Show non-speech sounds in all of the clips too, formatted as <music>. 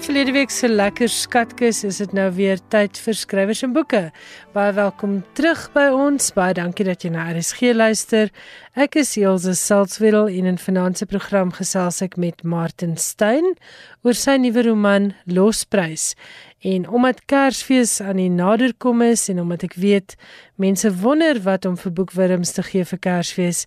Na verlede week se lekker skatkus is dit nou weer tyd vir skrywers en boeke. Baie welkom terug by ons. Baie dankie dat jy na RSG luister. Ek is Elsje Salzwetel in 'n finansiële program gesels ek met Martin Stein oor sy nuwe roman Losprys. En omdat Kersfees aan die naderkom is en omdat ek weet mense wonder wat om vir boekwurms te gee vir Kersfees,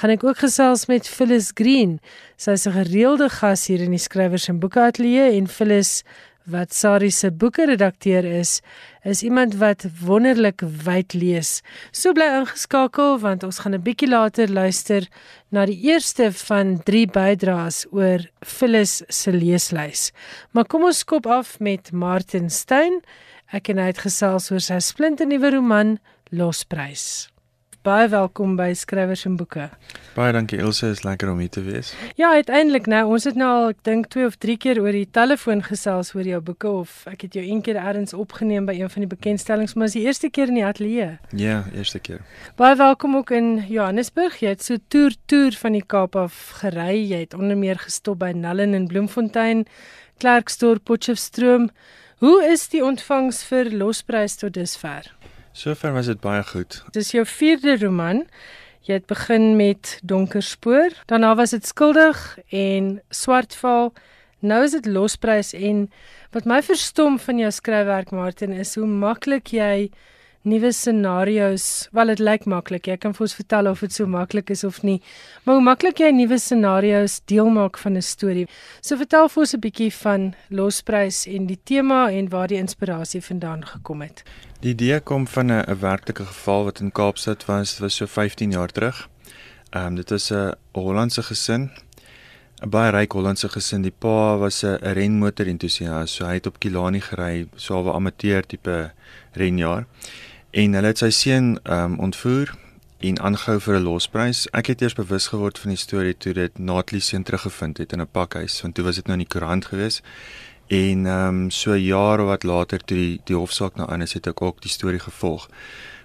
gaan ek ook gesels met Phyllis Green. Sy is 'n gereelde gas hier in die skrywers en boeke ateljee en Phyllis wat Sari se boeke redakteur is, is iemand wat wonderlik wyd lees. So bly ingeskakel want ons gaan 'n bietjie later luister na die eerste van 3 bydraes oor Phyllis se leeslys. Maar kom ons skop af met Martin Stein. Ek en hy het gesels oor sy splinternuwe roman Losprys baie welkom by Skrywers en Boeke. Baie dankie Elsje, is lekker om hier te wees. Ja, uiteindelik nou, ons het nou al ek dink 2 of 3 keer oor die telefoon gesels oor jou boeke of ek het jou een keer eers opgeneem by een van die bekendstellings, maar dis die eerste keer in die ateljee. Ja, eerste keer. Baie welkom ook in Johannesburg. Jy het so toer toer van die Kaap af gery. Jy het onder meer gestop by Nallen en Bloemfontein, Klerksdorp, Potchefstroom. Hoe is die ontvangs vir Losprys tot dusver? Sover was dit baie goed. Dis jou vierde roman. Jy het begin met Donker Spoor, daarna was dit Skuldig en Swartval. Nou is dit Losprys en wat my verstom van jou skryfwerk Martin is hoe maklik jy nuwe scenario's, wel dit lyk maklik. Jy kan vir ons vertel of dit so maklik is of nie. Maar hoe maklik jy nuwe scenario's deel maak van 'n storie. So vertel vir ons 'n bietjie van Losprys en die tema en waar die inspirasie vandaan gekom het. Die idee kom van 'n werklike geval wat in Kaapstad was, was so 15 jaar terug. Ehm um, dit is 'n Hollandse gesin. 'n Baie ryk Hollandse gesin. Die pa was 'n renmotor entoesias, so hy het op Kilani gery, so 'n amateur tipe renjaer en hulle het sy seun ehm um, ontvoer en aangehou vir 'n losprys. Ek het eers bewus geword van die storie toe dit Natalie seun teruggevind het in 'n pakhuis, want toe was dit nou in die koerant gewees. En ehm um, so jare wat later toe die die hofsaak nou aan is, het ek ook die storie gevolg.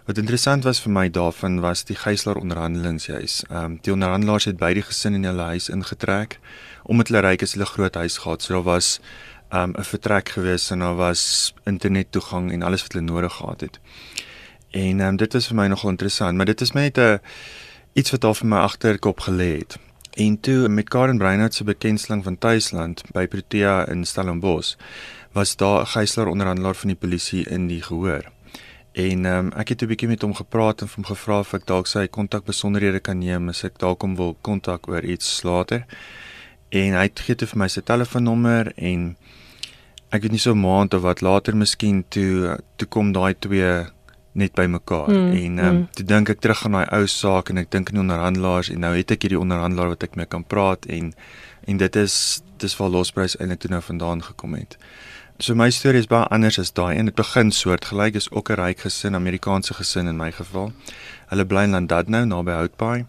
Wat interessant was vir my daarvan was die gijslaar onderhandelingshuis. Ehm um, die onderhandelaars het by die gesin in hulle huis ingetrek omdat hulle ryk is, hulle groot huis gehad. So daar was ehm um, 'n vertrek gewees en daar was internet toegang en alles wat hulle nodig gehad het. En um, dit is vir my nogal interessant, maar dit is net 'n uh, iets wat al vir my agterkop gelê het. En toe met Karen Breinhout se bekendstelling van Tuisland by Protea in Stellenbosch, was daar 'n gijslaer onderhandelaar van die polisie in die gehoor. En um, ek het 'n bietjie met hom gepraat en hom gevra of ek dalk sy kontak besonderhede kan neem as ek dalk hom wil kontak oor iets later. En hy het gegee vir my sy telefoonnommer en ek weet nie so maand of wat later miskien toe toe kom daai twee net by mekaar mm, en um, mm. toe dink ek terug aan daai ou saak en ek dink aan die onderhandelaars en nou het ek hierdie onderhandelaar wat ek mee kan praat en en dit is dis waar losprys eintlik toe nou vandaan gekom het. So my storie is baie anders as daai en dit begin soortgelyk is ook 'n ryk gesin, Amerikaanse gesin in my geval. Hulle bly in Landadno naby Houtbaai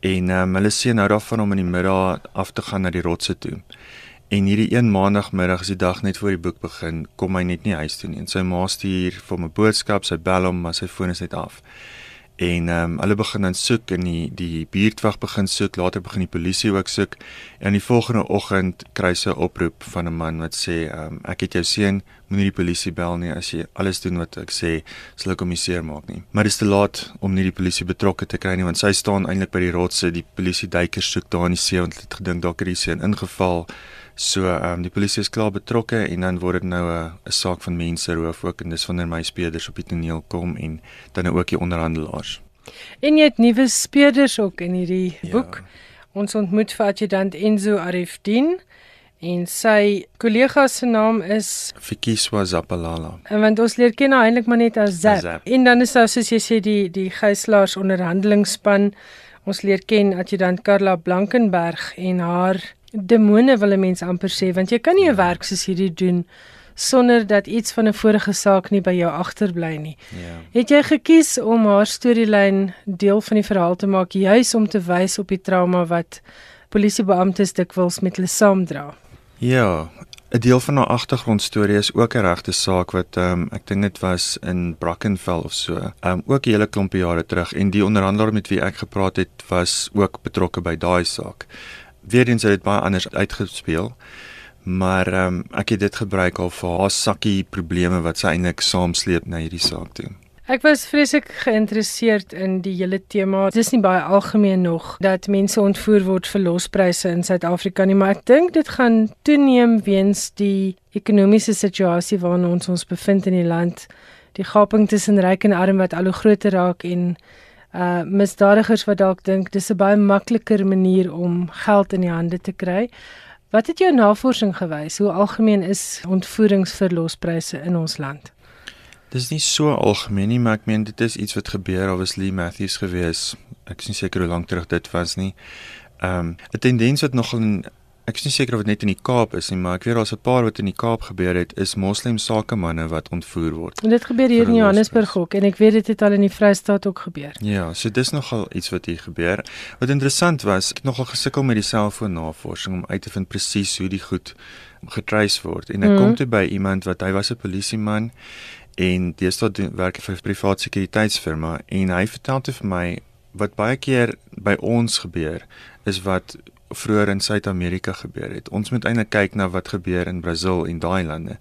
en um, hulle sien nou daarvan om in die middag af te gaan na die rotse toe. En hierdie een maandagmiddag as die dag net voor die boek begin, kom hy net nie huis toe nie. En sy ma stuur vir hom 'n boodskap, sy bel hom, maar sy foon is net af. En ehm um, hulle begin dan soek en die die buurtwag begin soek, later begin die polisie ook soek. En die volgende oggend kry sy 'n oproep van 'n man wat sê ehm um, ek het jou seun, moenie die polisie bel nie as jy alles doen wat ek sê, sal ek hom seer maak nie. Maar dit is te laat om nie die polisie betrokke te kry nie want sy staan eintlik by die rotse, die polisie duikers soek daar in die see want hulle het gedink dalk het die seun ingeval. So ehm um, die polisie is klaar betrokke en dan word dit nou 'n 'n saak van mense roof ook en dis wanneer my speerders op die toneel kom en dan ook die onderhandelaars. En jy het nuwe speerders ook in hierdie ja. boek. Ons ontmoet vir adjutant Enzo Arifdin en sy kollega se naam is Fikiswa Zapalala. En want ons leer ken haar eintlik maar net as Zap. Zap. En dan is daar soos jy sê die die gijslaers onderhandelingsspan. Ons leer ken adjutant Karla Blankenberg en haar demone wil 'n mens amper sê want jy kan nie 'n werk soos hierdie doen sonder dat iets van 'n vorige saak nie by jou agterbly nie. Ja. Het jy gekies om haar storielyn deel van die verhaal te maak juis om te wys op die trauma wat polisiebeamptes dikwels met hulle saamdra? Ja, 'n deel van haar agtergrondstorie is ook 'n regte saak wat ehm um, ek dink dit was in Brackenfell of so. Ehm um, ook 'n hele klompie jare terug en die onderhandelaar met wie ek gepraat het was ook betrokke by daai saak weer eens het dit baie anders uitgespeel. Maar ehm um, ek het dit gebruik al vir haar sakkie probleme wat sy eintlik saamsleep na hierdie saak toe. Ek was vreeslik geïnteresseerd in die hele tema. Dit is nie baie algemeen nog dat mense ontvoer word vir lospryse in Suid-Afrika nie, maar ek dink dit gaan toeneem weens die ekonomiese situasie waarin ons ons bevind in die land. Die gaping tussen ryk en arm wat al hoe groter raak en uh misdadigers wat dalk dink dis 'n baie makliker manier om geld in die hande te kry. Wat het jou navorsing gewys? Hoe algemeen is ontvoeringsverlospryse in ons land? Dis nie so algemeen nie, maar ek meen dit is iets wat gebeur. Daar was Lee Matthews gewees. Ek is nie seker hoe lank terug dit was nie. Ehm um, 'n tendens wat nogal in ek is nie seker of dit net in die Kaap is nie, maar ek weet daar's 'n paar wat in die Kaap gebeur het, is moslem sakemanne wat ontvoer word. En dit gebeur hier in Johannesburg ook en ek weet dit het al in die Vrystaat ook gebeur. Ja, so dis nogal iets wat hier gebeur. Wat interessant was, ek het nogal gesukkel met die selfoonnavorsing om uit te vind presies hoe die goed getrace word. En ek mm. kom toe by iemand wat hy was 'n polisieman en deesdae werk hy vir 'n privaat sekuriteitsfirma en hy vertel toe vir my wat baie keer by ons gebeur is wat vroeër in Suid-Amerika gebeur het. Ons moet eintlik kyk na wat gebeur in Brasil en daai lande.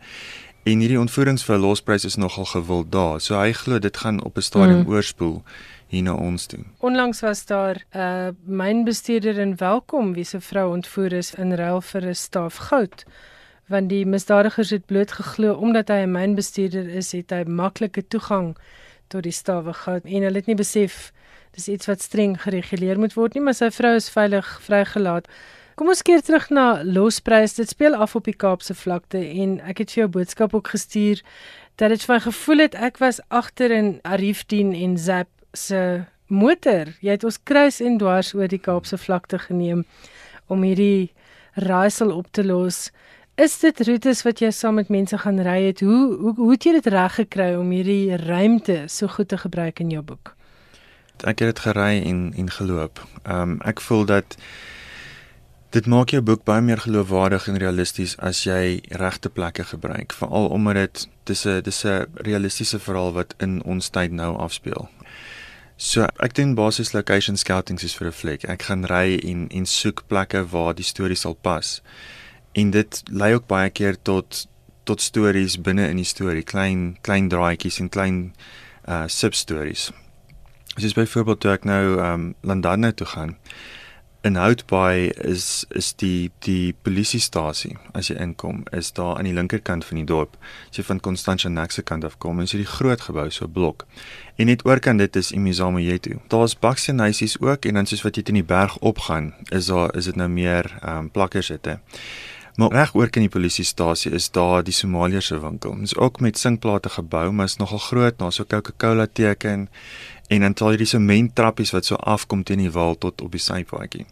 En hierdie ontvoeringsverlospryse is nogal gewild daar. So hy glo dit gaan op 'n stadium mm. oorspoel hier na ons toe. Onlangs was daar 'n uh, mynbestuurder in Welkom wie se vrou ontvoer is in ruil vir 'n staaf goud. Want die misdadigers het bloot geglo omdat hy 'n mynbestuurder is, het hy maklike toegang tot die stawe goud en hulle het nie besef dis iets wat streng gereguleer moet word nie, maar sy vrou is veilig vrygelaat. Kom ons keer terug na losprys. Dit speel af op die Kaapse vlakte en ek het vir jou boodskap ook gestuur dat dit vir my gevoel het ek was agter in Arifdien en Zap se motor. Jy het ons kruis en dwars oor die Kaapse vlakte geneem om hierdie raaisel op te los. Is dit roetes wat jy saam met mense gaan ry het? Hoe hoe hoe het jy dit reg gekry om hierdie ruimte so goed te gebruik in jou boek? ek het dit gery en en geloop. Ehm um, ek voel dat dit maak jou boek baie meer geloofwaardig en realisties as jy regte plekke gebruik, veral omdat dit dis 'n dis 'n realistiese verhaal wat in ons tyd nou afspeel. So ek doen basies location scouting soos vir 'n fliek. Ek gaan ry en en soek plekke waar die storie sal pas. En dit lei ook baie keer tot tot stories binne in die storie, klein klein draaitjies en klein uh substories. Soos byvoorbeeld toe ek nou um, Landane toe gaan. In Houtbaai is is die die polisiestasie as jy inkom is daar aan die linkerkant van die dorp. As jy van Constantia Nexe kant af kom, is dit die groot gebou so blok. En net oorkant dit is Imizamo Yetu. Daar's bakseenhuisies ook en dan soos wat jy teen die berg opgaan, is daar is dit nou meer ehm um, plakkersette. Maar reg oor kan die polisiestasie is daar die Somaliërs se winkel. Dit is ook met sinkplate gebou, maar is nogal groot, daar's 'n Coca-Cola teken en dan taal hierdie sement trappies wat so afkom teen die wal tot op die sypaadjie.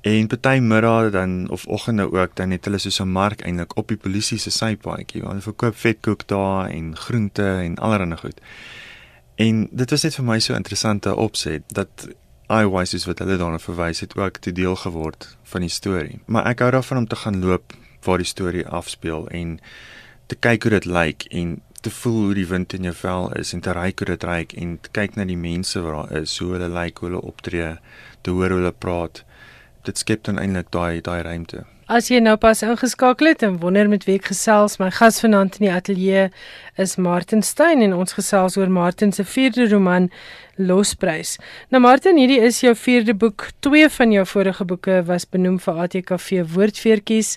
En party middag dan of oggende ook dan het hulle so 'n mark eintlik op die polisie se sypaadjie waar hulle verkoop vetkoek daar en groente en allerlei goed. En dit was net vir my so interessante opset dat iWise is wat hulle daarna verwys het ook te deel geword van die storie. Maar ek hou daarvan om te gaan loop waar die storie afspeel en te kyk hoe dit lyk en te voel hoe die wind in jou vel is en te ry hoe dit ry en te kyk na die mense wat daar is, hoe hulle lyk, hoe hulle optree, te hoor hoe hulle praat. Dit skep dan eintlik daai daai ruimte. As jy nou pas ingeskakel het en wonder met wie ek gesels, my gas vanaand in die ateljee is Martin Stein en ons gesels oor Martin se vierde roman Losprys. Nou Martin, hierdie is jou vierde boek. Twee van jou vorige boeke was benoem vir ATKV Woordfeertjies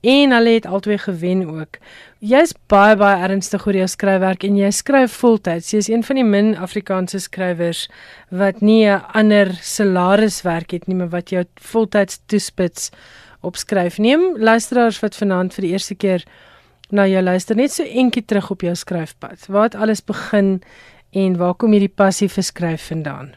en hulle het albei gewen ook. Jy's baie baie ernstig oor jou skryfwerk en jy skryf voltyds. Jy's een van die min Afrikaanse skrywers wat nie 'n ander salariswerk het nie, maar wat jou voltyds toespits op skryf. Neem luisteraars wat vanaand vir die eerste keer na jou luister net so entjie terug op jou skryfpad. Waar het alles begin en waar kom hierdie passie vir skryf vandaan?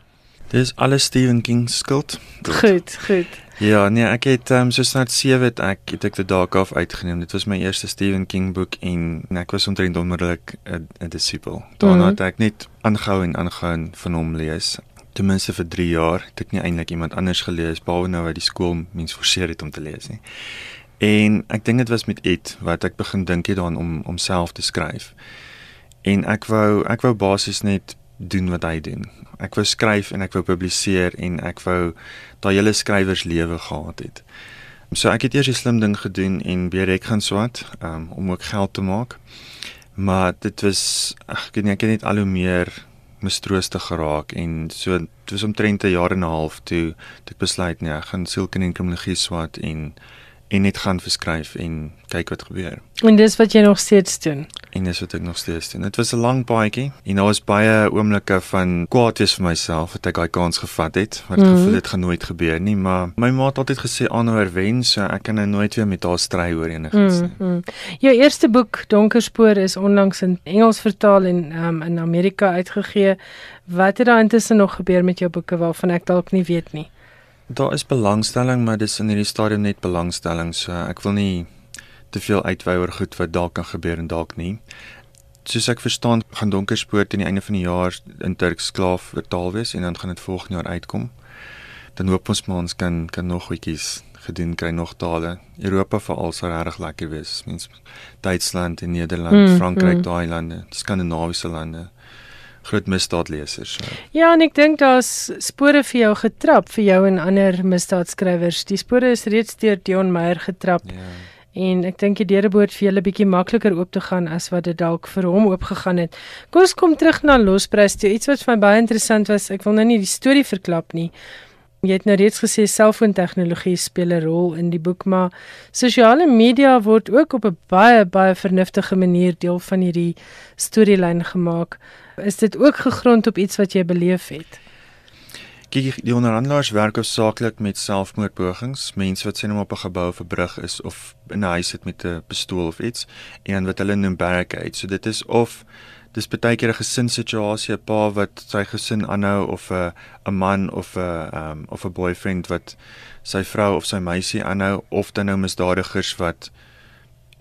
Dis alles Stephen King se skuld. Goed, goed. Ja, nee, ek het ehm um, so snat 7 het ek het ek die dag af uitgeneem. Dit was my eerste Stephen King boek en, en ek was omtrent onmiddellik 'n disipel. Daarna mm -hmm. het ek net aangehou en aangehou van hom lees. Ten minste vir 3 jaar het ek nie eintlik iemand anders gelees behalwe nou wat die skool mens forceer het om te lees nie. En ek dink dit was met Ed wat ek begin dink het daaraan om om self te skryf. En ek wou ek wou basies net doen wat hy doen. Ek wou skryf en ek wou publiseer en ek wou daai hele skrywerslewe gehad het. So ek het eers die slim ding gedoen en berek gaan swat um, om ook geld te maak. Maar dit was ag ek weet nie ek het net al hoe meer mistroostig geraak en so dit was omtrent 'n jaar en 'n half toe ek besluit nee, ek gaan sielkundige en kriminologie swat en en net gaan verskryf en kyk wat gebeur. En dis wat jy nog steeds doen. En dis wat ek nog steeds doen. Dit was 'n lang paadjie en daar was baie oomblikke van kwaad wees vir myself dat ek daai kans gevat het. Wat mm -hmm. gevoel dit gaan nooit gebeur nie, maar my ma het altyd gesê aanhouer wen, so ek kan nou nooit weer met haar stry oor enigiets nie. Mm -hmm. Jou eerste boek Donkerspoor is onlangs in Engels vertaal en um, in Amerika uitgegee. Wat het daar intussen nog gebeur met jou boeke waarvan ek dalk nie weet nie? Daar is belangstelling, maar dis in hierdie stadium net belangstelling, so ek wil nie te veel uitwy oor goed wat dalk kan gebeur en dalk nie. Soos ek verstaan, gaan Donkerspoort teen die einde van die jaar in Turks slaaf vertaal wees en dan gaan dit volgende jaar uitkom. Dan hoop ons maar ons kan kan nog goedjies gedoen kry nog tale. Europa veral sou regtig lekker wees. Mens Duitsland en Nederland, mm, Frankryk, mm. daai lande, skandinawiese lande groot misdaadlesers. So. Ja, en ek dink daar's spore vir jou getrap vir jou en ander misdaadskrywers. Die spore is reeds deur Dion Meyer getrap. Ja. En ek dink die deure behoort vir julle bietjie makliker oop te gaan as wat dit dalk vir hom oop gegaan het. Kom ons kom terug na Losprys toe. Iets wat vir my baie interessant was. Ek wil nou nie die storie verklap nie. Jy het nou reeds gesê selfoontegnologie speel 'n rol in die boek, maar sosiale media word ook op 'n baie baie vernuftige manier deel van hierdie storielyn gemaak. Is dit ook gegrond op iets wat jy beleef het? Kyk, die onderhandelaars werk hoofsaaklik met selfmoordpogings, mense wat sien hom op 'n gebou of 'n brug is of in 'n huis sit met 'n pistool of iets en wat hulle noem barricade. So dit is of dis baie keer 'n gesinssituasie, 'n pa wat sy gesin aanhou of 'n 'n man of 'n um, of 'n boyfriend wat sy vrou of sy meisie aanhou of dan nou misdadigers wat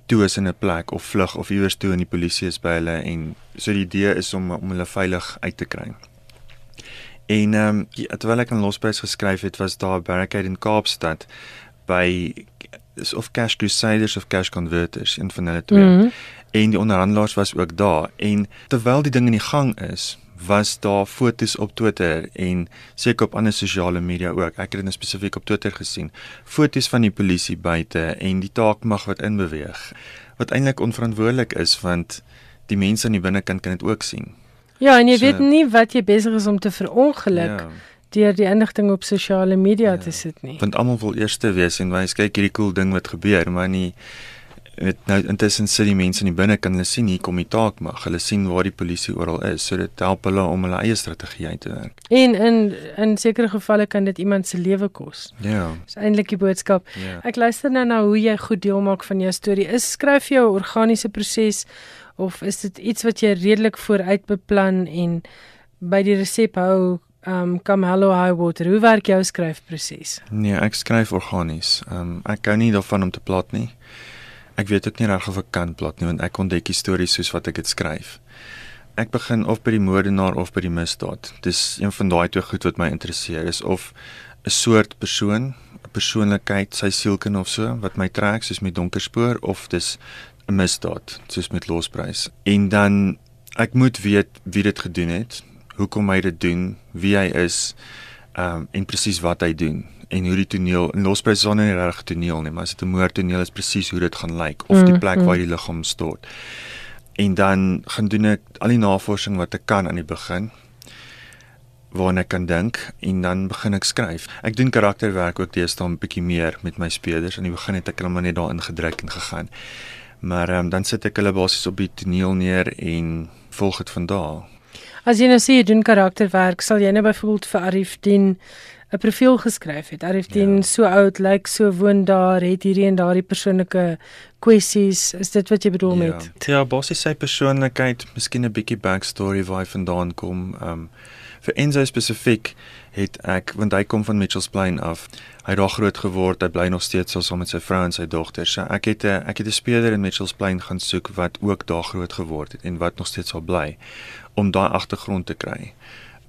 toe is in 'n plek of vlug of iewers toe en die polisie is by hulle en so die idee is om om hulle veilig uit te kry. En ehm um, terwyl ek aan Losprys geskryf het, was daar 'n barricade in Kaapstad by is of Cash Crusaders of Cash Converters in van hulle twee. Mm -hmm. En die onderhandelaars was ook daar en terwyl die ding in die gang is, was daar fotos op Twitter en seker op ander sosiale media ook. Ek het dit nou spesifiek op Twitter gesien. Fotos van die polisie buite en die taakmag wat inbeweeg. Wat eintlik onverantwoordelik is want die mense aan die binnekant kan dit ook sien. Ja, en jy so, weet nie wat jy besig is om te verongeluk ja. deur die inligting op sosiale media ja. te sit nie. Want almal wil eers te weet en wys kyk hierdie cool ding wat gebeur, maar nie met nou intussen sit die mense in die binne kan hulle sien hier kom die taak mag. Hulle sien waar die polisie oral is. So dit help hulle om hulle eie strategie uit te werk. En in in sekere gevalle kan dit iemand se lewe kos. Ja. Dis eintlik die boodskap. Ja. Ek luister nou na hoe jy goed deel maak van jou storie. Is skryf jy 'n organiese proses of is dit iets wat jy redelik vooruit beplan en by die resep hou um come hello high water hoe werk jou skryfproses nee ek skryf organies um ek gou nie daarvan om te plat nie ek weet ook nie reg of ek kan plat nie want ek ontdek die stories soos wat ek dit skryf. Ek begin of by die moordenaar of by die misdaad. Dis een van daai twee goed wat my interesseer. Is of 'n soort persoon 'n persoonlikheid sy sielkind of so wat my trek soos met donkerspoor of dis 'n misdaad soos met losprys. En dan ek moet weet wie dit gedoen het, hoekom hy dit doen, wie hy is, ehm um, en presies wat hy doen en hoe die toneel in losprys is nie reg toneel nie, maar as dit 'n moordtoneel is presies hoe dit gaan lyk of die mm, plek mm. waar die liggaam stort. En dan gaan doen ek al die navorsing wat ek kan aan die begin waarna ek kan dink en dan begin ek skryf. Ek doen karakterwerk ook deesdae 'n bietjie meer met my spelers. Aan die begin het ek hulle maar net daarin gedruk en gegaan. Maar um, dan sit ek hulle basies op die toneel neer en volg dit van daar. As jy nou sê jy doen karakterwerk, sal jy nou byvoorbeeld vir Arif Dien 'n profiel geskryf het. Arif Dien ja. so oud, lyk like, so woon daar, het hierdie en daardie persoonlike kwessies. Is dit wat jy bedoel ja. met? Ja, basies sy persoonlikheid, miskien 'n bietjie backstory waar hy vandaan kom. Um vir Enzo spesifiek het ek want hy kom van Mitchells Plain af. Hy het daar groot geword. Hy bly nog steeds saam met sy vrou en sy dogter. So ek het 'n ek het 'n speler in Mitchells Plain gaan soek wat ook daar groot geword het en wat nog steeds sal bly om daai agtergrond te kry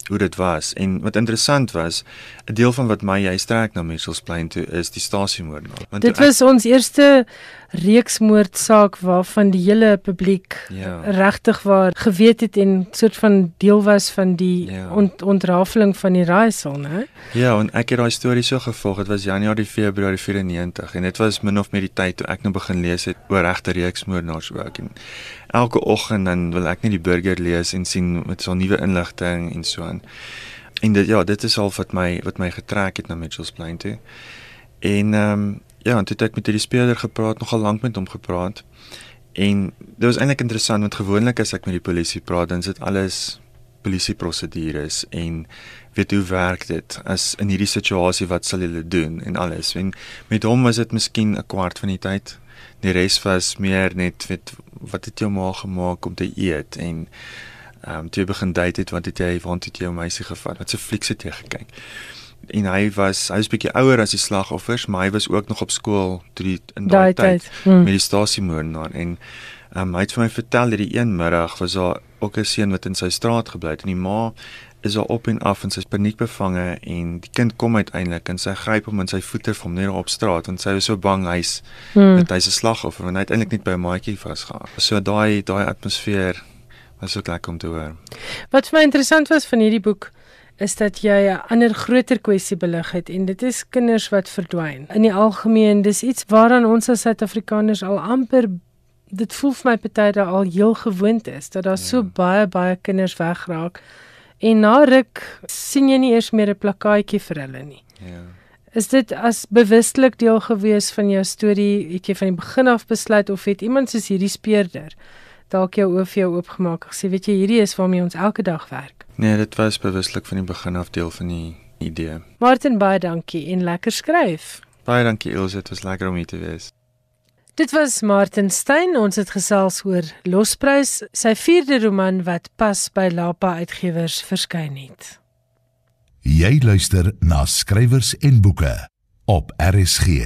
hoe dit was. En wat interessant was 'n deel van wat my jy strek na Mitchells Plain toe is die stasiemoordenaar. Want dit was ek, ons eerste reeksmoordsaak waarvan die hele publiek Ja. regtig waar geweet het en soort van deel was van die Ja. ont, ontrafeling van die raaisel, né? Ja, en ek het daai storie so gevolg. Dit was Januarie, Februarie 94 en dit was min of meer die tyd toe ek nou begin lees het oor regte reeksmoordenaars ook en elke oggend dan wil ek net die burger lees en sien met so 'n nuwe inligting en so aan. En dit ja, dit is al wat my wat my getrek het na Mitchells Plain toe. En ehm um, ja, en toe het ek met hierdie speler gepraat, nogal lank met hom gepraat. En dit was eintlik interessant want gewoonlik as ek met die polisie praat, dan is dit alles polisieprosedures en weet hoe werk dit as in hierdie situasie wat sal julle doen en alles. En met hom was dit miskien 'n kwart van die tyd. Die res was meer net weet wat het jou ma gemaak om te eet en ehm um, toe begin date het wat het jy want het jy jou meisie gevat wat se flieks het jy gekyk en hy was hy was bietjie ouer as die slagoffers maar hy was ook nog op skool toe die in daai tyd tyd. Hmm. met die stasiemoordenaar en um, hy het vir my vertel dat die een middag was daar ook 'n seun wat in sy straat gebly het en die ma is daar op en af en sy's paniekbevange en die kind kom uiteindelik en sy gryp hom in sy voete van neer op straat want sy was so bang hy's Hmm. dat hy's 'n slagoffer want hy het eintlik net by 'n maatjie vasgehang. So daai daai atmosfeer was ook lekker om te hoor. Wat vir my interessant was van hierdie boek is dat jy 'n ander groter kwessie belig het en dit is kinders wat verdwyn. In die algemeen, dis iets waaraan ons as Suid-Afrikaners al amper dit voel vir my party daar al heel gewoond is dat daar ja. so baie baie kinders wegraak. En na ruk sien jy nie eers meer 'n plakkaatjie vir hulle nie. Ja. Is dit as bewustelik deel gewees van jou storie? Het jy van die begin af besluit of het iemand soos hierdie speurder dalk jou oë vir jou oopgemaak gesê, weet jy, hierdie is waarmee ons elke dag werk? Nee, dit was bewuslik van die begin af deel van die idee. Martin baie dankie en lekker skryf. Baie dankie Elsje, dit was lekker om hier te wees. Dit was Martin Stein. Ons het gesels oor Losprys, sy vierde roman wat pas by Lapa Uitgewers verskyn het. Jy luister na skrywers en boeke op RSG.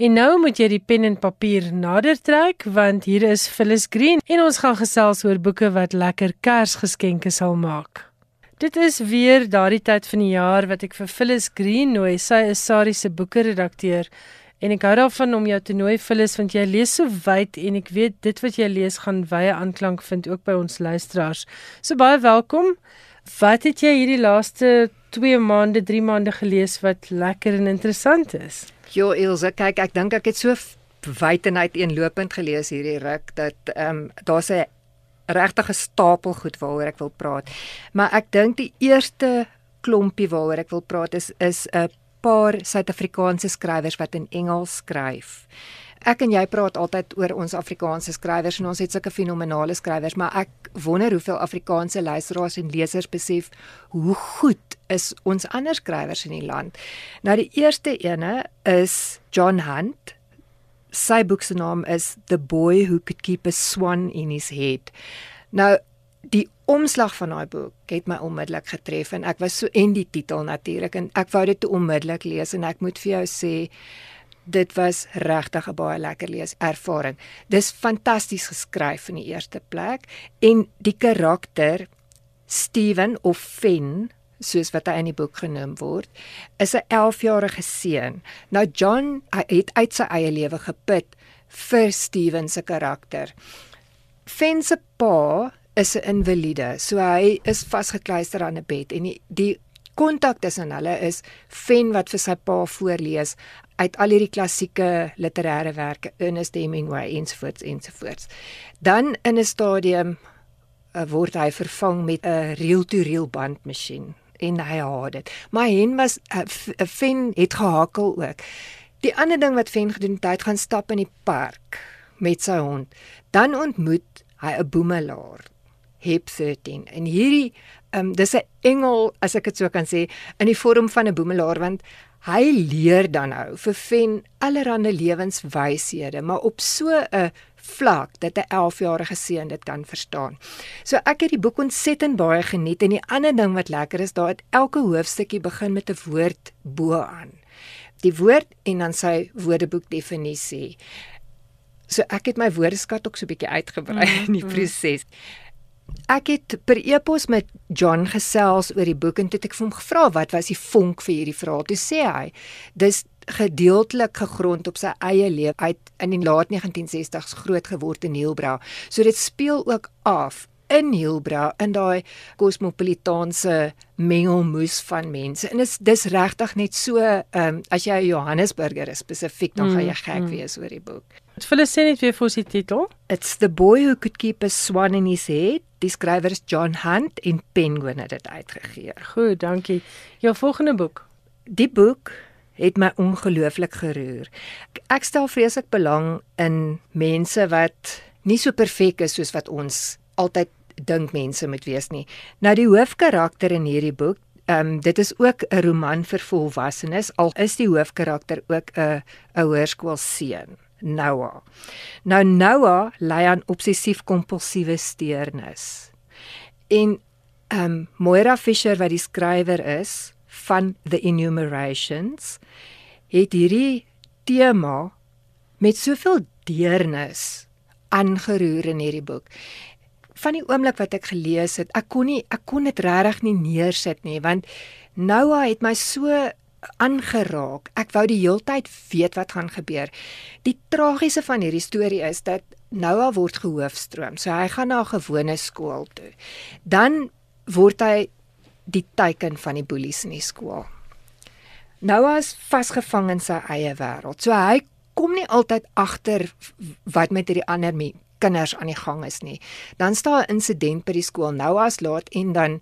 En nou moet jy die pen en papier nader trek want hier is Phyllis Green en ons gaan gesels oor boeke wat lekker Kersgeskenke sal maak. Dit is weer daardie tyd van die jaar wat ek vir Phyllis Green nooi. Sy is Sari se boeke-redakteur en ek hou daarvan om jou te nooi Phyllis want jy lees so wyd en ek weet dit wat jy lees gaan wye aanklank vind ook by ons luisteraars. So baie welkom. Wat het jy hierdie laaste 2 maande, 3 maande gelees wat lekker en interessant is? Jo Ilse, kyk, ek dink ek het so wyd en uiteenlopend gelees hierdie ruk dat ehm um, daar's 'n regtige stapel goed waaroor ek wil praat. Maar ek dink die eerste klompie waaroor ek wil praat is is 'n paar Suid-Afrikaanse skrywers wat in Engels skryf. Ek en jy praat altyd oor ons Afrikaanse skrywers en ons het sulke fenominale skrywers, maar ek wonder hoeveel Afrikaanse luisteraars en lesers besef hoe goed is ons ander skrywers in die land. Nou die eerste ene is John Hunt. Sy boek se naam is The Boy Who Could Keep a Swan in His Head. Nou die omslag van daai boek het my onmiddellik getref en ek was so en die titel natuurlik en ek wou dit onmiddellik lees en ek moet vir jou sê dit was regtig 'n baie lekker lees ervaring. Dis fantasties geskryf in die eerste plek en die karakter Steven of Fen soos wat hy in die boek genoem word, is 'n 11-jarige seun. Nou John het uit sy eie lewe geput vir Steven se karakter. Fen se pa is 'n invalide, so hy is vasgekluister aan 'n bed en die, die kontak tussen hulle is Fen wat vir sy pa voorlees uit al hierdie klassieke literêre werke, Ernest Hemingway ensovoorts ensovoorts. Dan in 'n stadium uh, word hy vervang met 'n reel-to-reel bandmasjien en hy haat dit. Maar Hen was uh, Fen het gehakel ook. Die ander ding wat Fen gedoen het, hy gaan stap in die park met sy hond. Dan ontmoet hy 'n boemelaar, Hep 13. En hierdie um, dis 'n engel, as ek dit so kan sê, in die vorm van 'n boemelaar want hy leer dan nou vir Fen allerlei lewenswyshede, maar op so 'n vlak dat 'n 11-jarige seun dit kan verstaan. So ek het die boek ontsettend baie geniet en die ander ding wat lekker is, daar het elke hoofstukkie begin met 'n woord bo-aan. Die woord en dan sy woordeboek definisie. So ek het my woordeskat ook so 'n bietjie uitgebrei mm, in die proses. Ek het per e-pos met John gesels oor die boek en toe het ek vir hom gevra wat was die vonk vir hierdie verhaal. Toe sê hy, dis gedeeltelik gegrond op sy eie lewe uit in die laat 1960s groot geword in Hielbra. So dit speel ook af in Hielbra in daai kosmopolitaanse mengelmoes van mense. En dis dis regtig net so ehm um, as jy 'n Johannesburger is spesifiek dan mm, gaan jy gek mm. wees oor die boek. Vir hulle sê net weer vir ons die titel? It's the boy who could keep a swan in his head. Die skrywer is John Hunt en Penguin het dit uitgegee. Goed, dankie. Jou volgende boek. Die boek het my ongelooflik geroer. Ek stel vreeslik belang in mense wat nie so perfek is soos wat ons altyd dink mense moet wees nie. Nou die hoofkarakter in hierdie boek, ehm um, dit is ook 'n roman vir volwassenes al is die hoofkarakter ook 'n 'n hoërskoolseun, Noah. Nou Noah ly aan obsessief-kompulsiewe steurnis. En ehm um, Moira Fisher wat die skrywer is van The Enumerations, het hierdie tema met soveel deernis aangeroer in hierdie boek van die oomblik wat ek gelees het, ek kon nie ek kon dit regtig nie neersit nie want Noah het my so aangeraak. Ek wou die heeltyd weet wat gaan gebeur. Die tragiese van hierdie storie is dat Noah word gehoofstroom. So hy gaan na 'n gewone skool toe. Dan word hy die teiken van die boelies in die skool. Noah is vasgevang in sy eie wêreld. So hy kom nie altyd agter wat met hierdie ander kinders aan die gang is nie. Dan staan 'n insident by die skool nou as laat en dan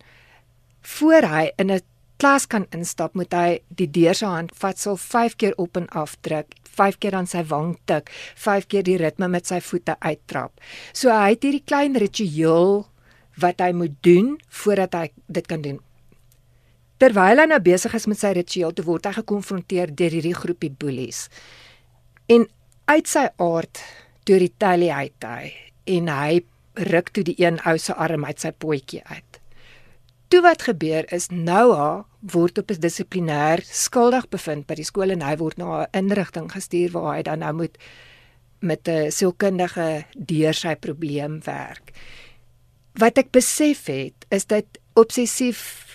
voor hy in 'n klas kan instap, moet hy die deur se hand vat, sal 5 keer op en af druk, 5 keer aan sy wang tik, 5 keer die ritme met sy voete uittrap. So hy het hierdie klein ritueel wat hy moet doen voordat hy dit kan doen. Terwyl hy nou besig is met sy ritueel, te word hy gekonfronteer deur hierdie groepie boelies. En uit sy aard deur die talie uit hy en hy ruk toe die een ou se arm uit sy potjie uit. Toe wat gebeur is Noah word op 'n dissiplinêr skuldig bevind by die skool en hy word na 'n inrigting gestuur waar hy dan nou moet met 'n sielkundige deur sy probleem werk. Wat ek besef het is dat obsessief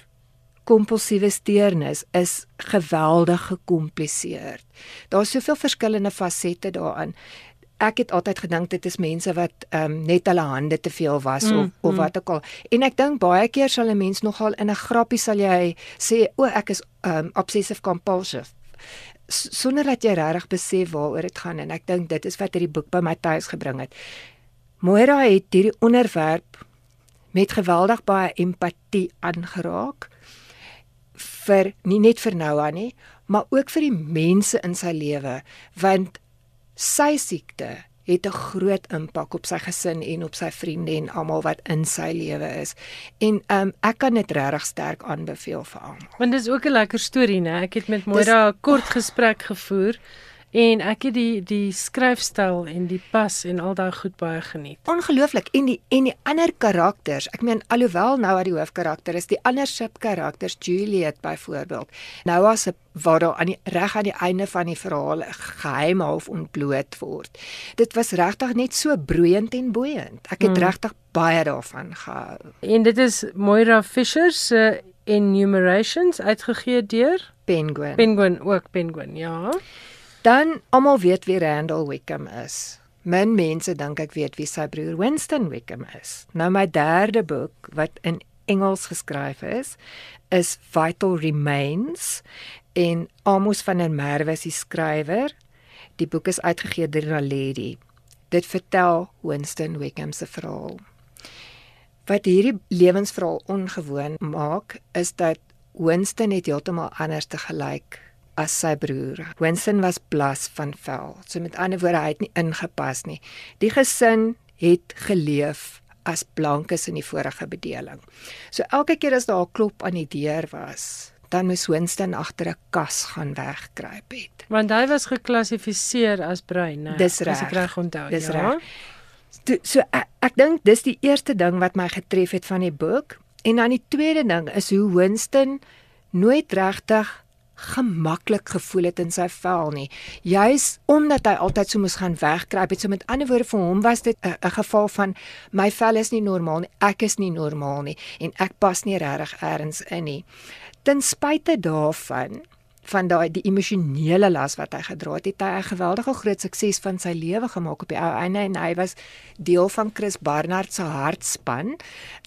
kompulsiewe steurnis is geweldig gekompliseerd. Daar's soveel verskillende fasette daaraan ek het altyd gedink dit is mense wat ehm um, net hulle hande te veel was mm, of of mm. wat ook al. En ek dink baie keer sal 'n mens nogal in 'n grappie sal jy sê o ek is ehm um, obsessive compulsive sonder dat jy regtig besef waaroor dit gaan en ek dink dit is wat hierdie boek by my tuis gebring het. Moira het hierdie onderwerp met geweldig baie empatie aangeraak vir nie net vir Noah nie, maar ook vir die mense in sy lewe want sy siekte het 'n groot impak op sy gesin en op sy vriende en almal wat in sy lewe is. En um ek kan dit regtig sterk aanbeveel vir almal. Want dis ook 'n lekker storie, né? Ek het met Moira 'n kort gesprek gevoer En ek het die die skryfstyl en die pas en al daai goed baie geniet. Ongelooflik. En die en die ander karakters. Ek meen alhoewel nou wat die hoofkarakter is, die ander subkarakters, Juliet byvoorbeeld. Nou as 'n waar daar aan die reg aan die einde van die verhaal geheim half ontbloot word. Dit was regtig net so broeiend en boeiend. Ek het hmm. regtig baie daarvan gehou. En dit is Moira Fisher se Enumerations uitgegee deur Penguin. Penguin ook Penguin, ja. Dan almal weet wie Randall Wickham is. Min mense dink ek weet wie sy broer Winston Wickham is. Nou my derde boek wat in Engels geskryf is, is Vital Remains en Amos van der Merwe is die skrywer. Die boek is uitgegee deur Naledi. Dit vertel Winston Wickham se verhaal. Wat hierdie lewensverhaal ongewoon maak, is dat Winston het heeltemal anders te gelyk as sy broer. Winston was blas van vel. So met ander woorde, hy het nie ingepas nie. Die gesin het geleef as blankes in die vorige bedeling. So elke keer as daar 'n klop aan die deur was, dan moes Winston agter 'n kas gaan wegkruip het. Want hy was geklassifiseer as bruin, né? Dis reg. Ek reg onthou. Dis ja. reg. So, so ek, ek dink dis die eerste ding wat my getref het van die boek en dan die tweede ding is hoe Winston nooit regtig gemaklik gevoel het in sy vel nie. Juis omdat hy altyd so moes gaan wegkruip het. So met ander woorde vir hom was dit 'n geval van my vel is nie normaal nie. Ek is nie normaal nie en ek pas nie regtig eers in nie. Ten spyte daarvan van daai die emosionele las wat hy gedra het, het hy 'n geweldige groot sukses van sy lewe gemaak op die ou einde en hy was deel van Chris Barnard se hartspan.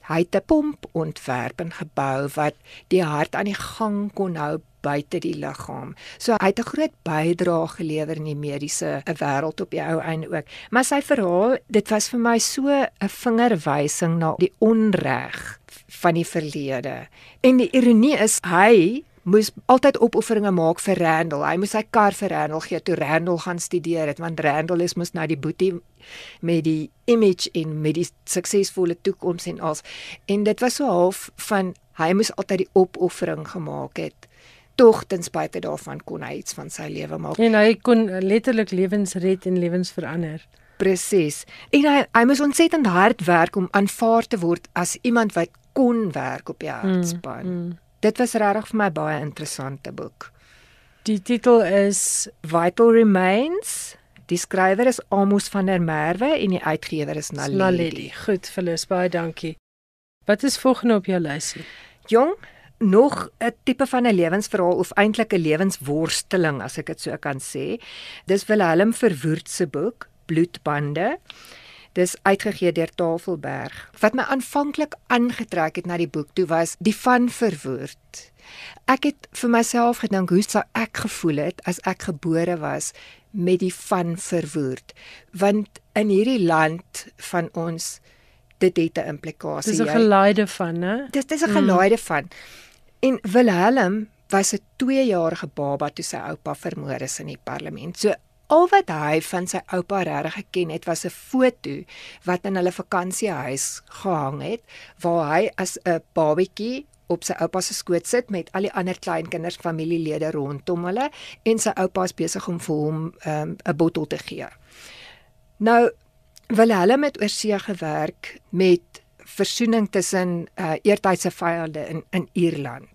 Hy het 'n pomp ontwerp en gebou wat die hart aan die gang kon hou buite die liggaam. So hy het 'n groot bydrae gelewer in die mediese wêreld op die ou einde ook. Maar sy verhaal, dit was vir my so 'n vingerwysing na die onreg van die verlede. En die ironie is hy moes altyd opofferinge maak vir Randall. Hy moes sy kar vir Randall gee toe Randall gaan studeer het want Randall is mos nou die boetie met die image en met die suksesvolle toekoms en als en dit was so half van hy moes altyd die opoffering gemaak het tog ten spyte daarvan kon hy iets van sy lewe maak. En hy kon letterlik lewens red en lewens verander. Presies. En hy hy moes ontsettend hard werk om aanvaar te word as iemand wat kon werk op die hartspan. Mm, mm. Dit was regtig vir my baie interessante boek. Die titel is Vital Remains. Die skrywer is Amos van der Merwe en die uitgewer is Naledi. Naledi. Goed, Phyllis, baie dankie. Wat is volgende op jou lysie? Jong, nog 'n tipe van 'n lewensverhaal of eintlik 'n lewensworsteling as ek dit so kan sê. Dis Willem Verwoerd se boek Bloedbande. Dis uitgegee deur Tafelberg. Wat my aanvanklik aangetrek het na die boek toe was die van Verwoerd. Ek het vir myself gedink hoe sou ek gevoel het as ek gebore was met die van Verwoerd? Want in hierdie land van ons dit het 'n implikasie. Dis 'n geleide van, né? Dis dis 'n geleide mm. van. En Wilhelm was 'n 2-jarige baba toe sy oupa vermoor is in die parlement. So al wat hy van sy oupa regtig geken het, was 'n foto wat in hulle vakansiehuis gehang het waar hy as 'n babatjie op sy oupa se skoot sit met al die ander kleinkinders, familielede rondom hulle en sy oupa is besig om vir hom ehm, 'n um, bottel te gee. Nou Wilhelm het oorsee gewerk met versoening tussen uh, eertydse vyande in in Ierland.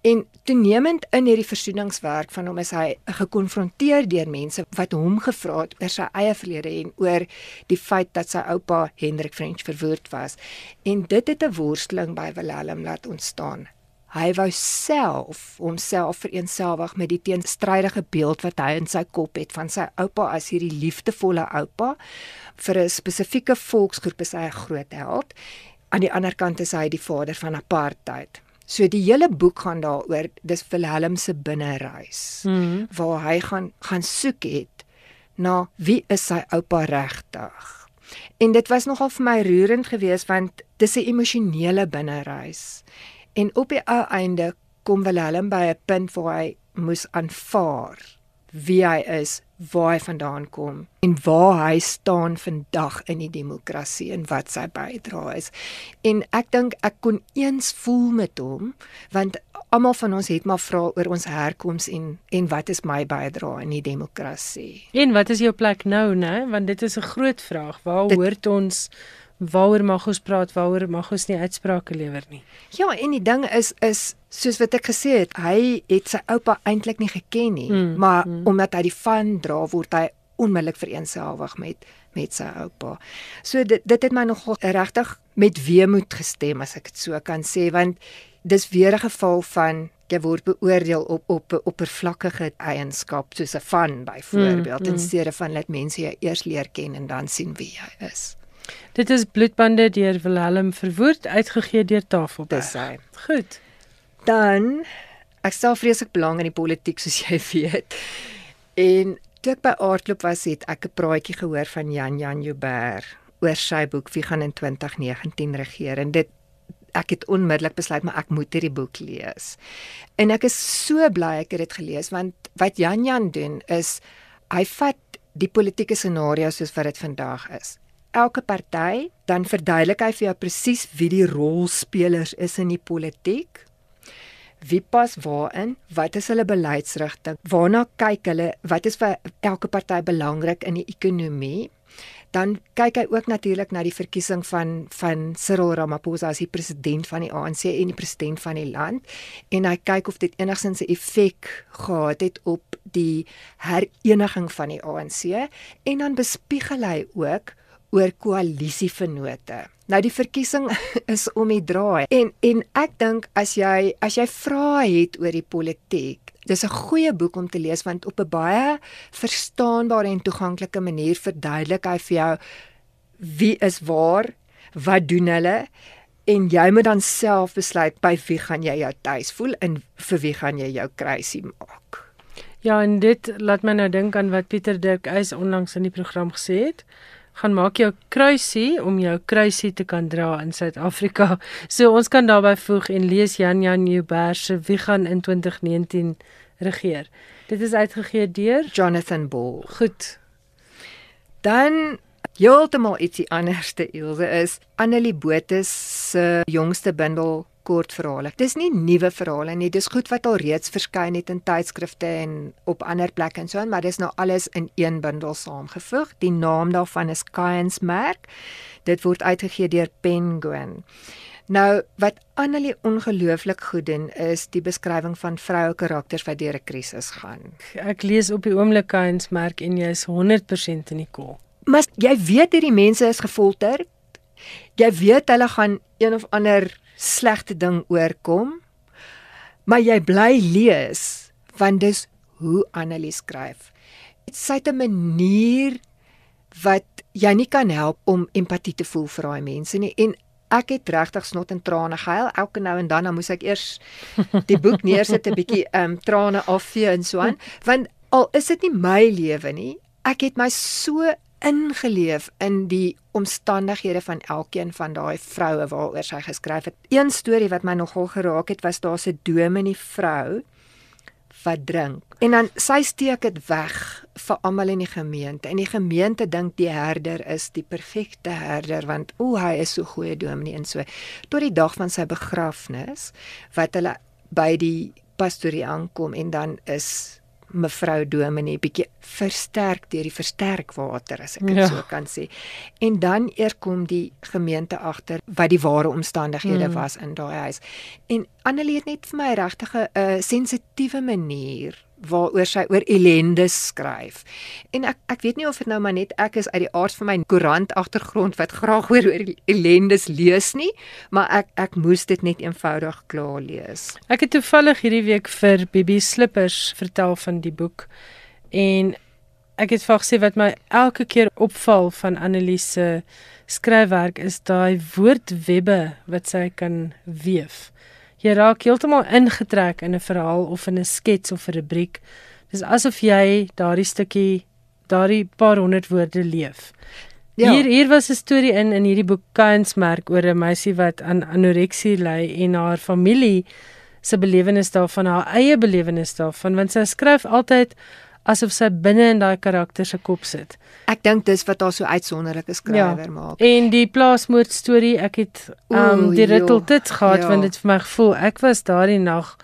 En toenemend in hierdie versoeningswerk van hom is hy gekonfronteer deur mense wat hom gevra het oor sy eie verlede en oor die feit dat sy oupa Hendrik French verwoord was. En dit het 'n worsteling by Willem laat ontstaan. Hy wou self homself vereenselwig met die teenstrydige beeld wat hy in sy kop het van sy oupa as hierdie liefdevolle oupa vir 'n spesifieke volksgroep is hy 'n groot held. Aan die ander kant is hy die vader van apartheid. So die hele boek gaan daaroor dis Willem se binnereis mm -hmm. waar hy gaan gaan soek het na wie is sy oupa regtig. En dit was nogal vir my roerend geweest want dis 'n emosionele binnereis. En op die ou einde kom Willem by 'n punt waar hy moes aanvaar wie hy is, waar hy vandaan kom en waar hy staan vandag in die demokrasie en wat sy bydrae is. En ek dink ek kon eens voel met hom want almal van ons het maar vra oor ons herkoms en en wat is my bydrae in die demokrasie? En wat is jou plek nou, né? Want dit is 'n groot vraag. Waar dit, hoort ons waaroor mag ons praat, waaroor mag ons nie uitsprake lewer nie. Ja, en die ding is is soos wat ek gesê het, hy het sy oupa eintlik nie geken nie, mm, maar mm. omdat hy die van dra word hy onmiddellik vereenselwig met met sy oupa. So dit dit het my nogal regtig met weemoed gestem as ek dit so kan sê want dis weer 'n geval van jy word beoordeel op op 'n oppervlakkige eienskap soos 'n van byvoorbeeld mm, mm. in steede van net mense jy eers leer ken en dan sien wie jy is. Dit is bloedbande deur Willem Verwoerd uitgegee deur Tafelberg. Dis hy. Goed. Dan ek stel vreeslik belang in die politiek soos jy <laughs> weet. En toe ek by Aardklop was, het ek 'n praatjie gehoor van Jan Jan Joubert oor sy boek Wie gaan in 2019 regeer en dit ek het onmiddellik besluit maar ek moet hierdie boek lees. En ek is so bly ek het dit gelees want wat Jan Jan doen is hy vat die politieke scenario soos wat dit vandag is elke party, dan verduidelik hy vir jou presies wie die rolspelers is in die politiek. Wie pas waarin? Wat is hulle beleidsrigting? Waarna kyk hulle? Wat is vir elke party belangrik in die ekonomie? Dan kyk hy ook natuurlik na die verkiesing van van Cyril Ramaphosa as die president van die ANC en die president van die land en hy kyk of dit enigsins 'n effek gehad het op die hereniging van die ANC en dan bespiegel hy ook oor koalisievennote. Nou die verkiesing <laughs> is om die draai en en ek dink as jy as jy vra het oor die politiek, dis 'n goeie boek om te lees want op 'n baie verstaanbare en toeganklike manier verduidelik hy vir jou wie is waar, wat doen hulle en jy moet dan self besluit by wie gaan jy jou tuis voel en vir wie gaan jy jou kruisie maak. Ja, en dit laat my nou dink aan wat Pieter Dirk Eis onlangs in die program gesê het. Gaan maak jou kruisie om jou kruisie te kan dra in Suid-Afrika. <laughs> So ons kan daarbey voeg en lees Jan Jan Nieuwberg se Wie gaan in 2019 regeer. Dit is uitgegee deur Jonathan Ball. Goed. Dan heeltemal ietsie anderste Ilse is Annelie Botha se jongste bundel kortverhale. Dis nie nuwe verhale nie, dis goed wat al reeds verskyn het in tydskrifte en op ander plekke en so aan, maar dis nou alles in een bundel saamgevoeg. Die naam daarvan is Kains Merk. Dit word uitgegee deur Penguin. Nou wat Annelie ongelooflik goed doen is die beskrywing van vroue karakters wat deur 'n krisis gaan. Ek lees op die oomblik Kains Merk en jy is 100% in die kol. Maar jy weet hierdie mense is gefolter. Jy weet hulle gaan een of ander slegte ding oorkom. Maar jy bly lees want dis hoe Annelie skryf. Sy het 'n manier wat jy nie kan help om empatie te voel vir daai mense nie en ek het regtig snot en trane gehuil elke nou en dan dan moes ek eers die boek neersit 'n bietjie ehm um, trane afvee en so aan want al is dit nie my lewe nie ek het my so ingeleef in die omstandighede van elkeen van daai vroue waaroor sy geskryf het. Een storie wat my nogal geraak het was daar 'n dominee vrou wat drink. En dan sy steek dit weg vir almal in die gemeente. En die gemeente dink die herder is die perfekte herder want o, hy is so goeie dominee en so. Tot die dag van sy begrafnis wat hulle by die pastorie aankom en dan is mevrou Dominee bietjie versterk deur die versterkwater as ek dit ja. so kan sê. En dan eers kom die gemeente agter wat die ware omstandighede mm. was in daai huis. En Annelie het net vir my regtig 'n sensitiewe manier waaroor sy oor ellende skryf. En ek ek weet nie of dit nou maar net ek is uit die aard van my koerant agtergrond wat graag oor oor ellendes lees nie, maar ek ek moes dit net eenvoudig klaar lees. Ek het toevallig hierdie week vir Bibi Slippers vertel van die boek en ek het vir gesê wat my elke keer opval van Annelise skryfwerk is daai woordwebbe wat sy kan weef. Jy raak heeltemal ingetrek in 'n verhaal of in 'n skets of 'n rubriek. Dis asof jy daardie stukkie, daardie paar honderd woorde leef. Ja. Hier hier was 'n storie in in hierdie boek Kunsmerk oor 'n meisie wat aan anoreksie ly en haar familie se belewenis daarvan, haar eie belewenis daarvan, want sy skryf altyd asof sy binne in daai karakter se kop sit. Ek dink dis wat haar so uitsonderlike skrywer ja. maak. En die plaasmoord storie, ek het um die rittel dit gehad ja. want dit vir my gevoel ek was daardie nag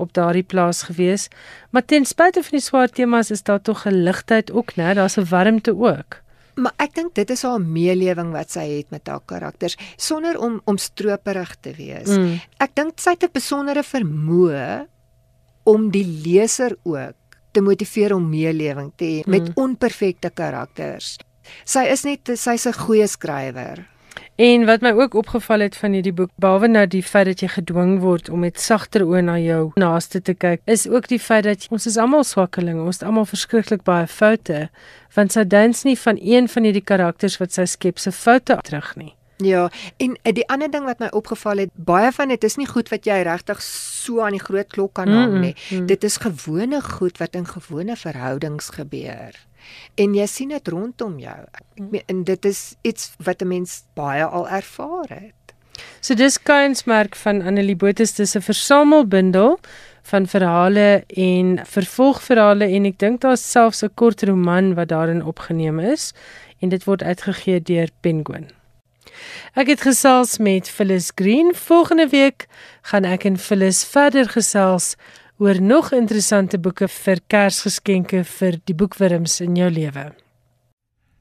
op daardie plaas gewees. Maar ten spyte van die swaar temas is daar tog 'n ligtheid ook, né? Daar's 'n warmte ook. Maar ek dink dit is haar meelewing wat sy het met haar karakters sonder om om stroperig te wees. Mm. Ek dink sy het 'n besondere vermoë om die leser ook te motiveer om meelewing te hê met mm. onperfekte karakters. Sy is net sy's 'n goeie skrywer. En wat my ook opgeval het van hierdie boek, behalwe nou die feit dat jy gedwing word om met sagter oë na jou naaste te kyk, is ook die feit dat ons is almal swakkelinge, ons het almal verskriklik baie foute, want sy duins nie van een van hierdie karakters wat sy skep se foute terug nie. Ja, en eh, die ander ding wat my opgeval het, baie van dit is nie goed wat jy regtig so aan die groot klok kan hang nie. Mm -hmm. Dit is gewone goed wat in gewone verhoudings gebeur. En jy sien dit rondom jou. Ek mm. meen en dit is iets wat 'n mens baie al ervaar het. So dis kunsmerk van Annelie Botha, dis 'n versamelbundel van verhale en vervolgverhale en ek dink daar's selfs 'n kort roman wat daarin opgeneem is en dit word uitgegee deur Penguin. Ek het gesels met Phyllis Green. Volgende week gaan ek en Phyllis verder gesels oor nog interessante boeke vir Kersgeskenke vir die boekwurms in jou lewe.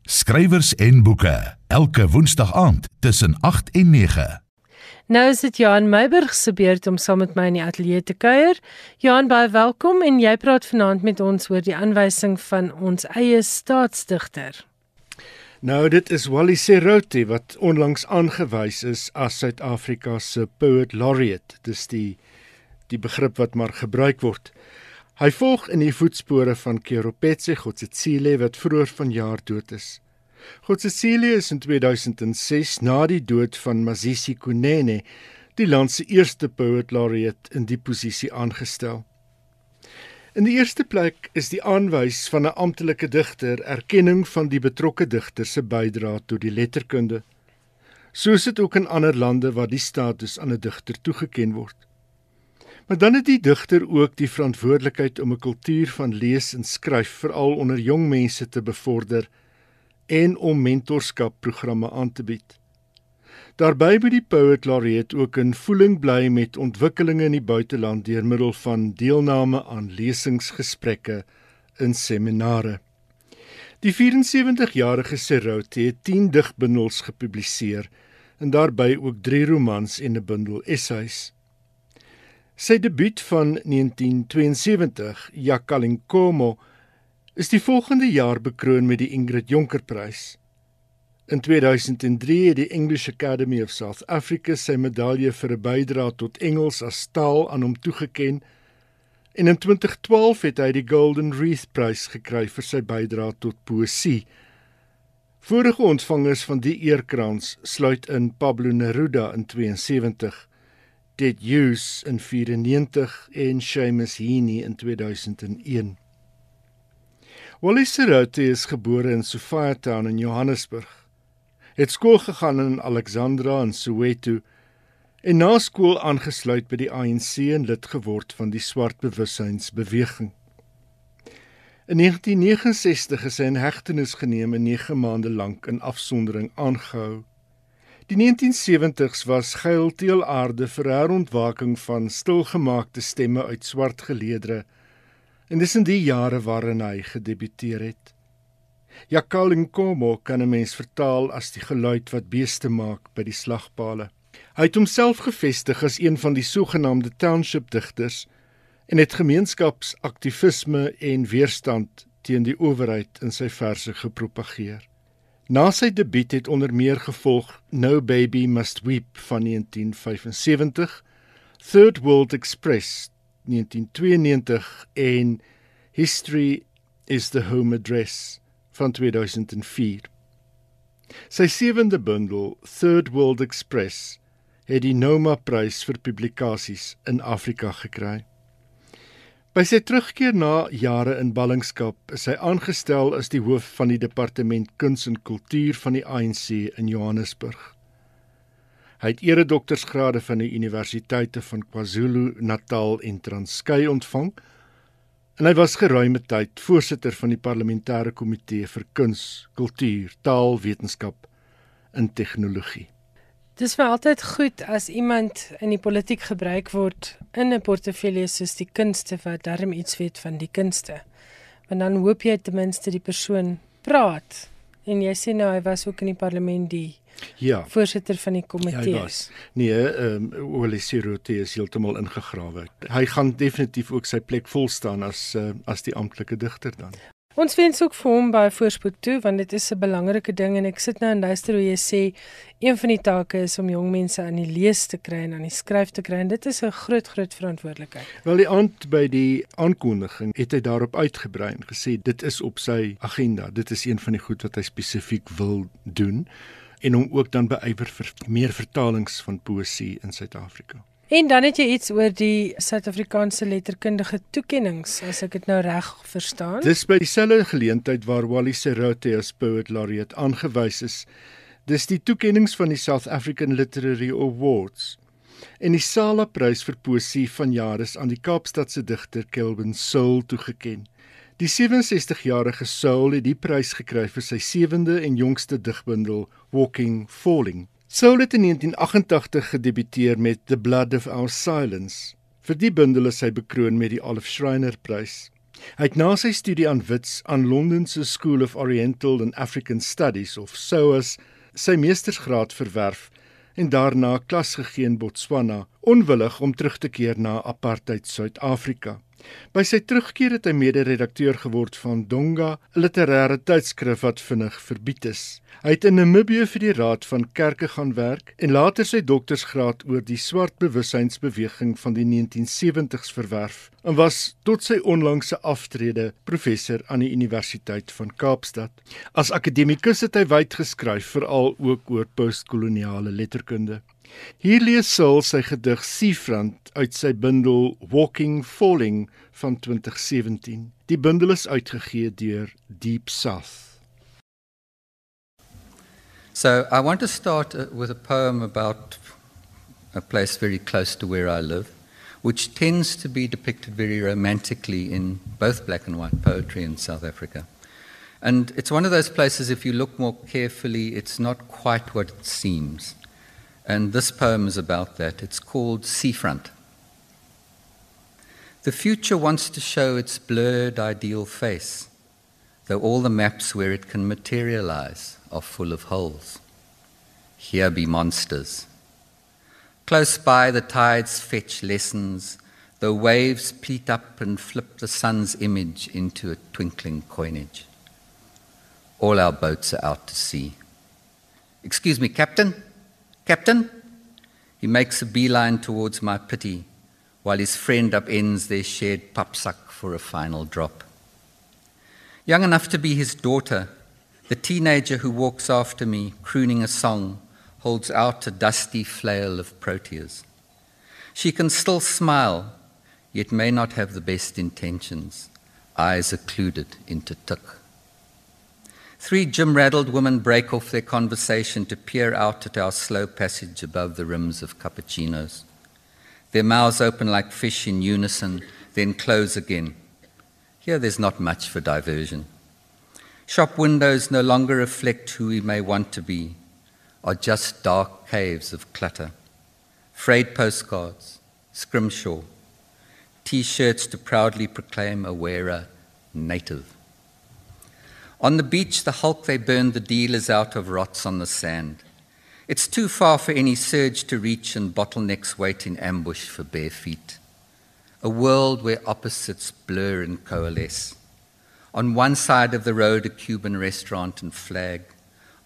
Skrywers en boeke elke Woensdag aand tussen 8 en 9. Nou is dit Johan Meiburg se beurt om saam met my in die ateljee te kuier. Johan, baie welkom en jy praat vanaand met ons oor die aanwysing van ons eie staatsdigter. Nou dit is Wally Serote wat onlangs aangewys is as Suid-Afrika se poet laureate. Dis die die begrip wat maar gebruik word. Hy volg in die voetspore van Keropetse Godsetsile wat vroeër vanjaar dood is. Godsetsile is in 2006 na die dood van Masisi Kunene die land se eerste poet laureate in die posisie aangestel. In die eerste plek is die aanwys van 'n amptelike digter erkenning van die betrokke digter se bydrae tot die letterkunde. Soos dit ook in ander lande waar die status aan 'n digter toegeken word. Maar dan het die digter ook die verantwoordelikheid om 'n kultuur van lees en skryf veral onder jong mense te bevorder en om mentorskapprogramme aan te bied. Daarby moet die poet laureate ook in voeling bly met ontwikkelinge in die buiteland deur middel van deelname aan lesingsgesprekke in seminare. Die 74-jarige Serote het 10 digbundels gepubliseer en daarbey ook 3 romans en 'n bundel essays. Sy debuut van 1972, Jakalinkomo, is die volgende jaar bekroon met die Ingrid Jonker Prys. In 2003 het die English Academy of South Africa sy medalje vir 'n bydrae tot Engels as taal aan hom toegeken. En in 2012 het hy die Golden Wreath Prys gekry vir sy bydrae tot poësie. Vorige ontvangers van die eerkrans sluit in Pablo Neruda in 72, Ted Hughes in 94 en Seamus Heaney in 2001. Wally Serote is gebore in Sophiatown in Johannesburg het skool gegaan in Alexandra en Soweto en na skool aangesluit by die ANC en lid geword van die swart bewussynsbeweging. In 1969 is hy in hegtenis geneem en 9 maande lank in afsondering aangehou. Die 1970s was geil teelaarde vir herontwaking van stilgemaakte stemme uit swart geleedere en dis in die jare waarin hy gedebuteer het. Jakalinkomo kan 'n mens vertaal as die geluid wat beeste maak by die slagpale. Hy het homself gevestig as een van die sogenaamde township digters en het gemeenskapsaktivisme en weerstand teen die owerheid in sy verse gepropageer. Na sy debuut het onder meer gevolg No Baby Must Weep van 1975, Third World Express 1992 en History is the Home Address van 2004. Sy sewende bundel, Third World Express, het die Noma Prys vir publikasies in Afrika gekry. By sy terugkeer na jare in ballingskap, is hy aangestel as die hoof van die departement kuns en kultuur van die ANC in Johannesburg. Hy het eredoktorsgrade van die universiteite van KwaZulu-Natal en Transkei ontvang En hy was geruime tyd voorsitter van die parlementêre komitee vir kuns, kultuur, taal, wetenskap en tegnologie. Dis vir altyd goed as iemand in die politiek gebruik word in 'n portefeulje soos die kunste wat darm iets weet van die kunste. Want dan hoop jy ten minste die persoon praat. En jy sê nou hy was ook in die parlement die Ja. Voorsitter van die komitee. Ja, nee, ehm um, Olisirote is heeltemal ingegrawe. Hy gaan definitief ook sy plek vol staan as uh, as die amptelike digter dan. Ons wens ook vir hom baie voorspoed toe want dit is 'n belangrike ding en ek sit nou en luister hoe jy sê een van die take is om jong mense aan die lees te kry en aan die skryf te kry en dit is 'n groot groot verantwoordelikheid. Wel die aand by die aankondiging het hy daarop uitgebrei en gesê dit is op sy agenda. Dit is een van die goed wat hy spesifiek wil doen en hom ook dan beywer vir meer vertalings van poësie in Suid-Afrika. En dan het jy iets oor die Suid-Afrikaanse letterkundige toekenninge, as ek dit nou reg verstaan. Dis by dieselfde geleentheid waar Wally Serote as poet laureate aangewys is. Dis die toekenninge van die South African Literary Awards. En die Sala Prys vir poësie van jaar is aan die Kaapstadse digter Kelvin Soul toegekend. Die 67-jarige Soul het die prys gekry vir sy sewende en jongste digbundel Walking Falling. Soul het in 1988 gedebuteer met The Blood of Our Silence. Vir die bundel is hy bekroon met die Olive Schreiner Prys. Hy het na sy studie aan Wits aan London se School of Oriental and African Studies of SOAS sy meestersgraad verwerf en daarna klas gegee in Botswana, onwillig om terug te keer na apartheid Suid-Afrika. By sy terugkeer het hy mede-redakteur geword van Donga, 'n literêre tydskrif wat vinnig verbied is. Hy het in Namibië vir die Raad van Kerke gaan werk en later sy doktorsgraad oor die swart bewussynsbeweging van die 1970s verwerf en was tot sy onlangse aftrede professor aan die Universiteit van Kaapstad. As akademikus het hy wyd geskryf veral ook oor postkoloniale letterkunde. Hier lees Saul sy gedig Seafront uit sy bundel Walking Falling van 2017. Die bundel is uitgegee deur Deep South. So I want to start uh, with a poem about a place very close to where I live, which tends to be depicted very romantically in both black and white poetry in South Africa. And it's one of those places, if you look more carefully, it's not quite what it seems. And this poem is about that. It's called Seafront. The future wants to show its blurred ideal face, though all the maps where it can materialize are full of holes. Here be monsters. Close by, the tides fetch lessons, though waves pleat up and flip the sun's image into a twinkling coinage. All our boats are out to sea. Excuse me, Captain? Captain? He makes a beeline towards my pity while his friend upends their shared pupsuck for a final drop. Young enough to be his daughter, the teenager who walks after me, crooning a song, holds out a dusty flail of proteas. She can still smile, yet may not have the best intentions, eyes occluded into tuk. Three gym raddled women break off their conversation to peer out at our slow passage above the rims of cappuccinos. Their mouths open like fish in unison, then close again. Here there's not much for diversion. Shop windows no longer reflect who we may want to be, are just dark caves of clutter. Frayed postcards, scrimshaw, t shirts to proudly proclaim a wearer native. On the beach, the hulk they burned the dealers out of rots on the sand. It's too far for any surge to reach, and bottlenecks wait in ambush for bare feet. A world where opposites blur and coalesce. On one side of the road, a Cuban restaurant and flag.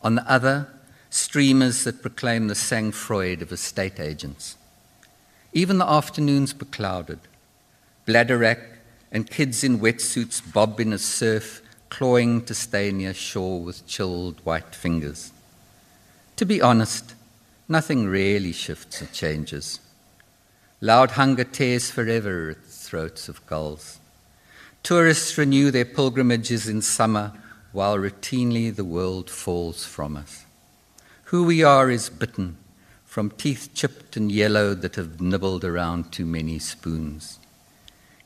On the other, streamers that proclaim the sang Freud of estate agents. Even the afternoons beclouded. Bladderack and kids in wetsuits bob in a surf clawing to stay near shore with chilled white fingers. To be honest, nothing really shifts or changes. Loud hunger tears forever at the throats of gulls. Tourists renew their pilgrimages in summer while routinely the world falls from us. Who we are is bitten from teeth chipped and yellowed that have nibbled around too many spoons.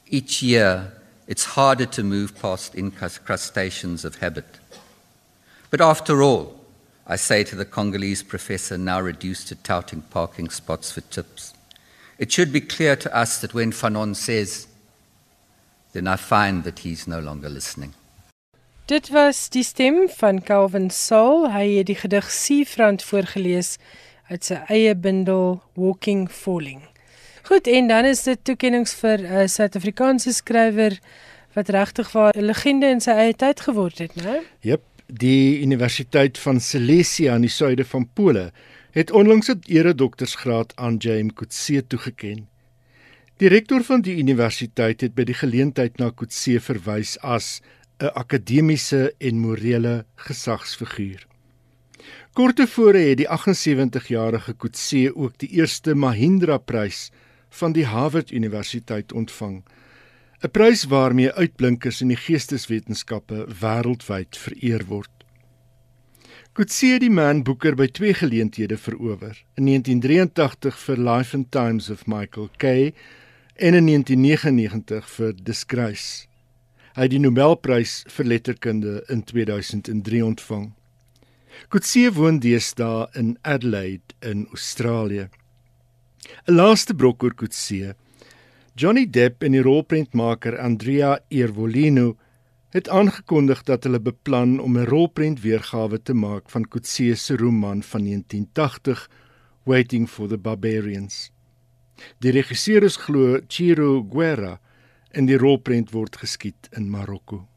Each year, it's harder to move past incrustations of habit. But after all, I say to the Congolese professor, now reduced to touting parking spots for chips, it should be clear to us that when Fanon says, then I find that he's no longer listening. Dit was die stem van Calvin Saul. Hy het die gedig Seafront voorgeles uit sy eie bundel Walking Falling. Goed, en dan is dit toekenninge vir 'n uh, Suid-Afrikaanse skrywer wat regtig waar 'n legende in sy eie tyd geword het, né? Jep, die Universiteit van Silesia in die suide van Pole het onlangs 'n eredoktorsgraad aan James Coetzee toegeken. Die rektor van die universiteit het by die geleentheid na Coetzee verwys as 'n akademiese en morele gesagsfiguur. Kort tevore het die 78-jarige Coetzee ook die eerste Mahindra-prys van die Harvard Universiteit ontvang. 'n Prys waarmee uitblinkers in die geesteswetenskappe wêreldwyd vereer word. Coetzee die man Booker by twee geleenthede verower. In 1983 vir Life and Times of Michael K en in 1999 vir Disgrace. Hy het die Nobelprys vir letterkunde in 2003 ontvang. Coetzee woon deesdae in Adelaide in Australië. 'n Laaste brok oor Coetzee. Johnny Depp en die rolprentmaker Andrea Iervolino het aangekondig dat hulle beplan om 'n rolprent weergawe te maak van Coetzee se roman van 1980 Waiting for the Barbarians. Die regisseur is glo Chiro Guerra en die rolprent word geskiet in Marokko.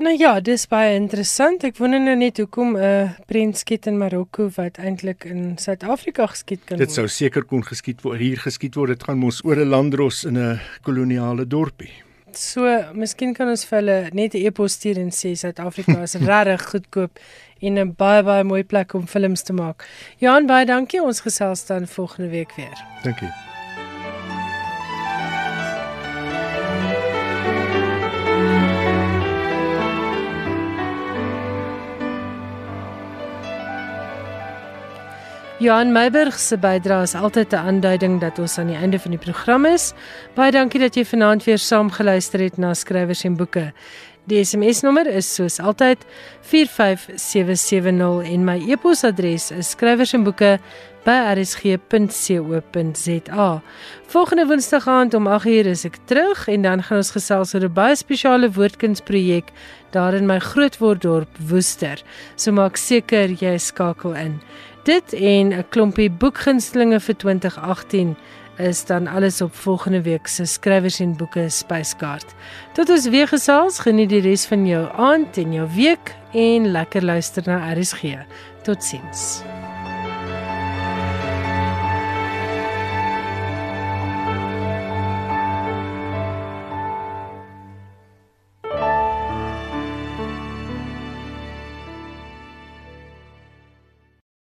Nou ja, dis baie interessant. Ek wonder nou net hoekom 'n uh, prent skiet in Marokko wat eintlik in Suid-Afrika geskiet kan Dit word. sou seker kon geskied word hier geskied word. Dit gaan mos oor 'n landros in 'n koloniale dorpie. So, miskien kan ons vir hulle net 'n e-pos stuur en sê Suid-Afrika is <laughs> regtig goedkoop en 'n baie baie mooi plek om films te maak. Johan, baie dankie. Ons gesels dan volgende week weer. Dankie. Johan Meiburg se bydrae is altyd 'n aanduiding dat ons aan die einde van die program is. Baie dankie dat jy vanaand weer saam geluister het na skrywers en boeke. Die SMS-nommer is soos altyd 45770 en my e-posadres is skrywersenboeke@rsg.co.za. Volgende Woensdag aand om 8uur is ek terug en dan gaan ons gesels oor 'n baie spesiale woordkunsprojek daar in my grootworddorp Woester. So maak seker jy skakel in. Dit en 'n klompie boekgunstlinge vir 2018 is dan alles op volgende week se skrywers en boeke spyskaart. Tot ons weer gesels, geniet die res van jou aand en jou week en lekker luister na RSG. Totsiens.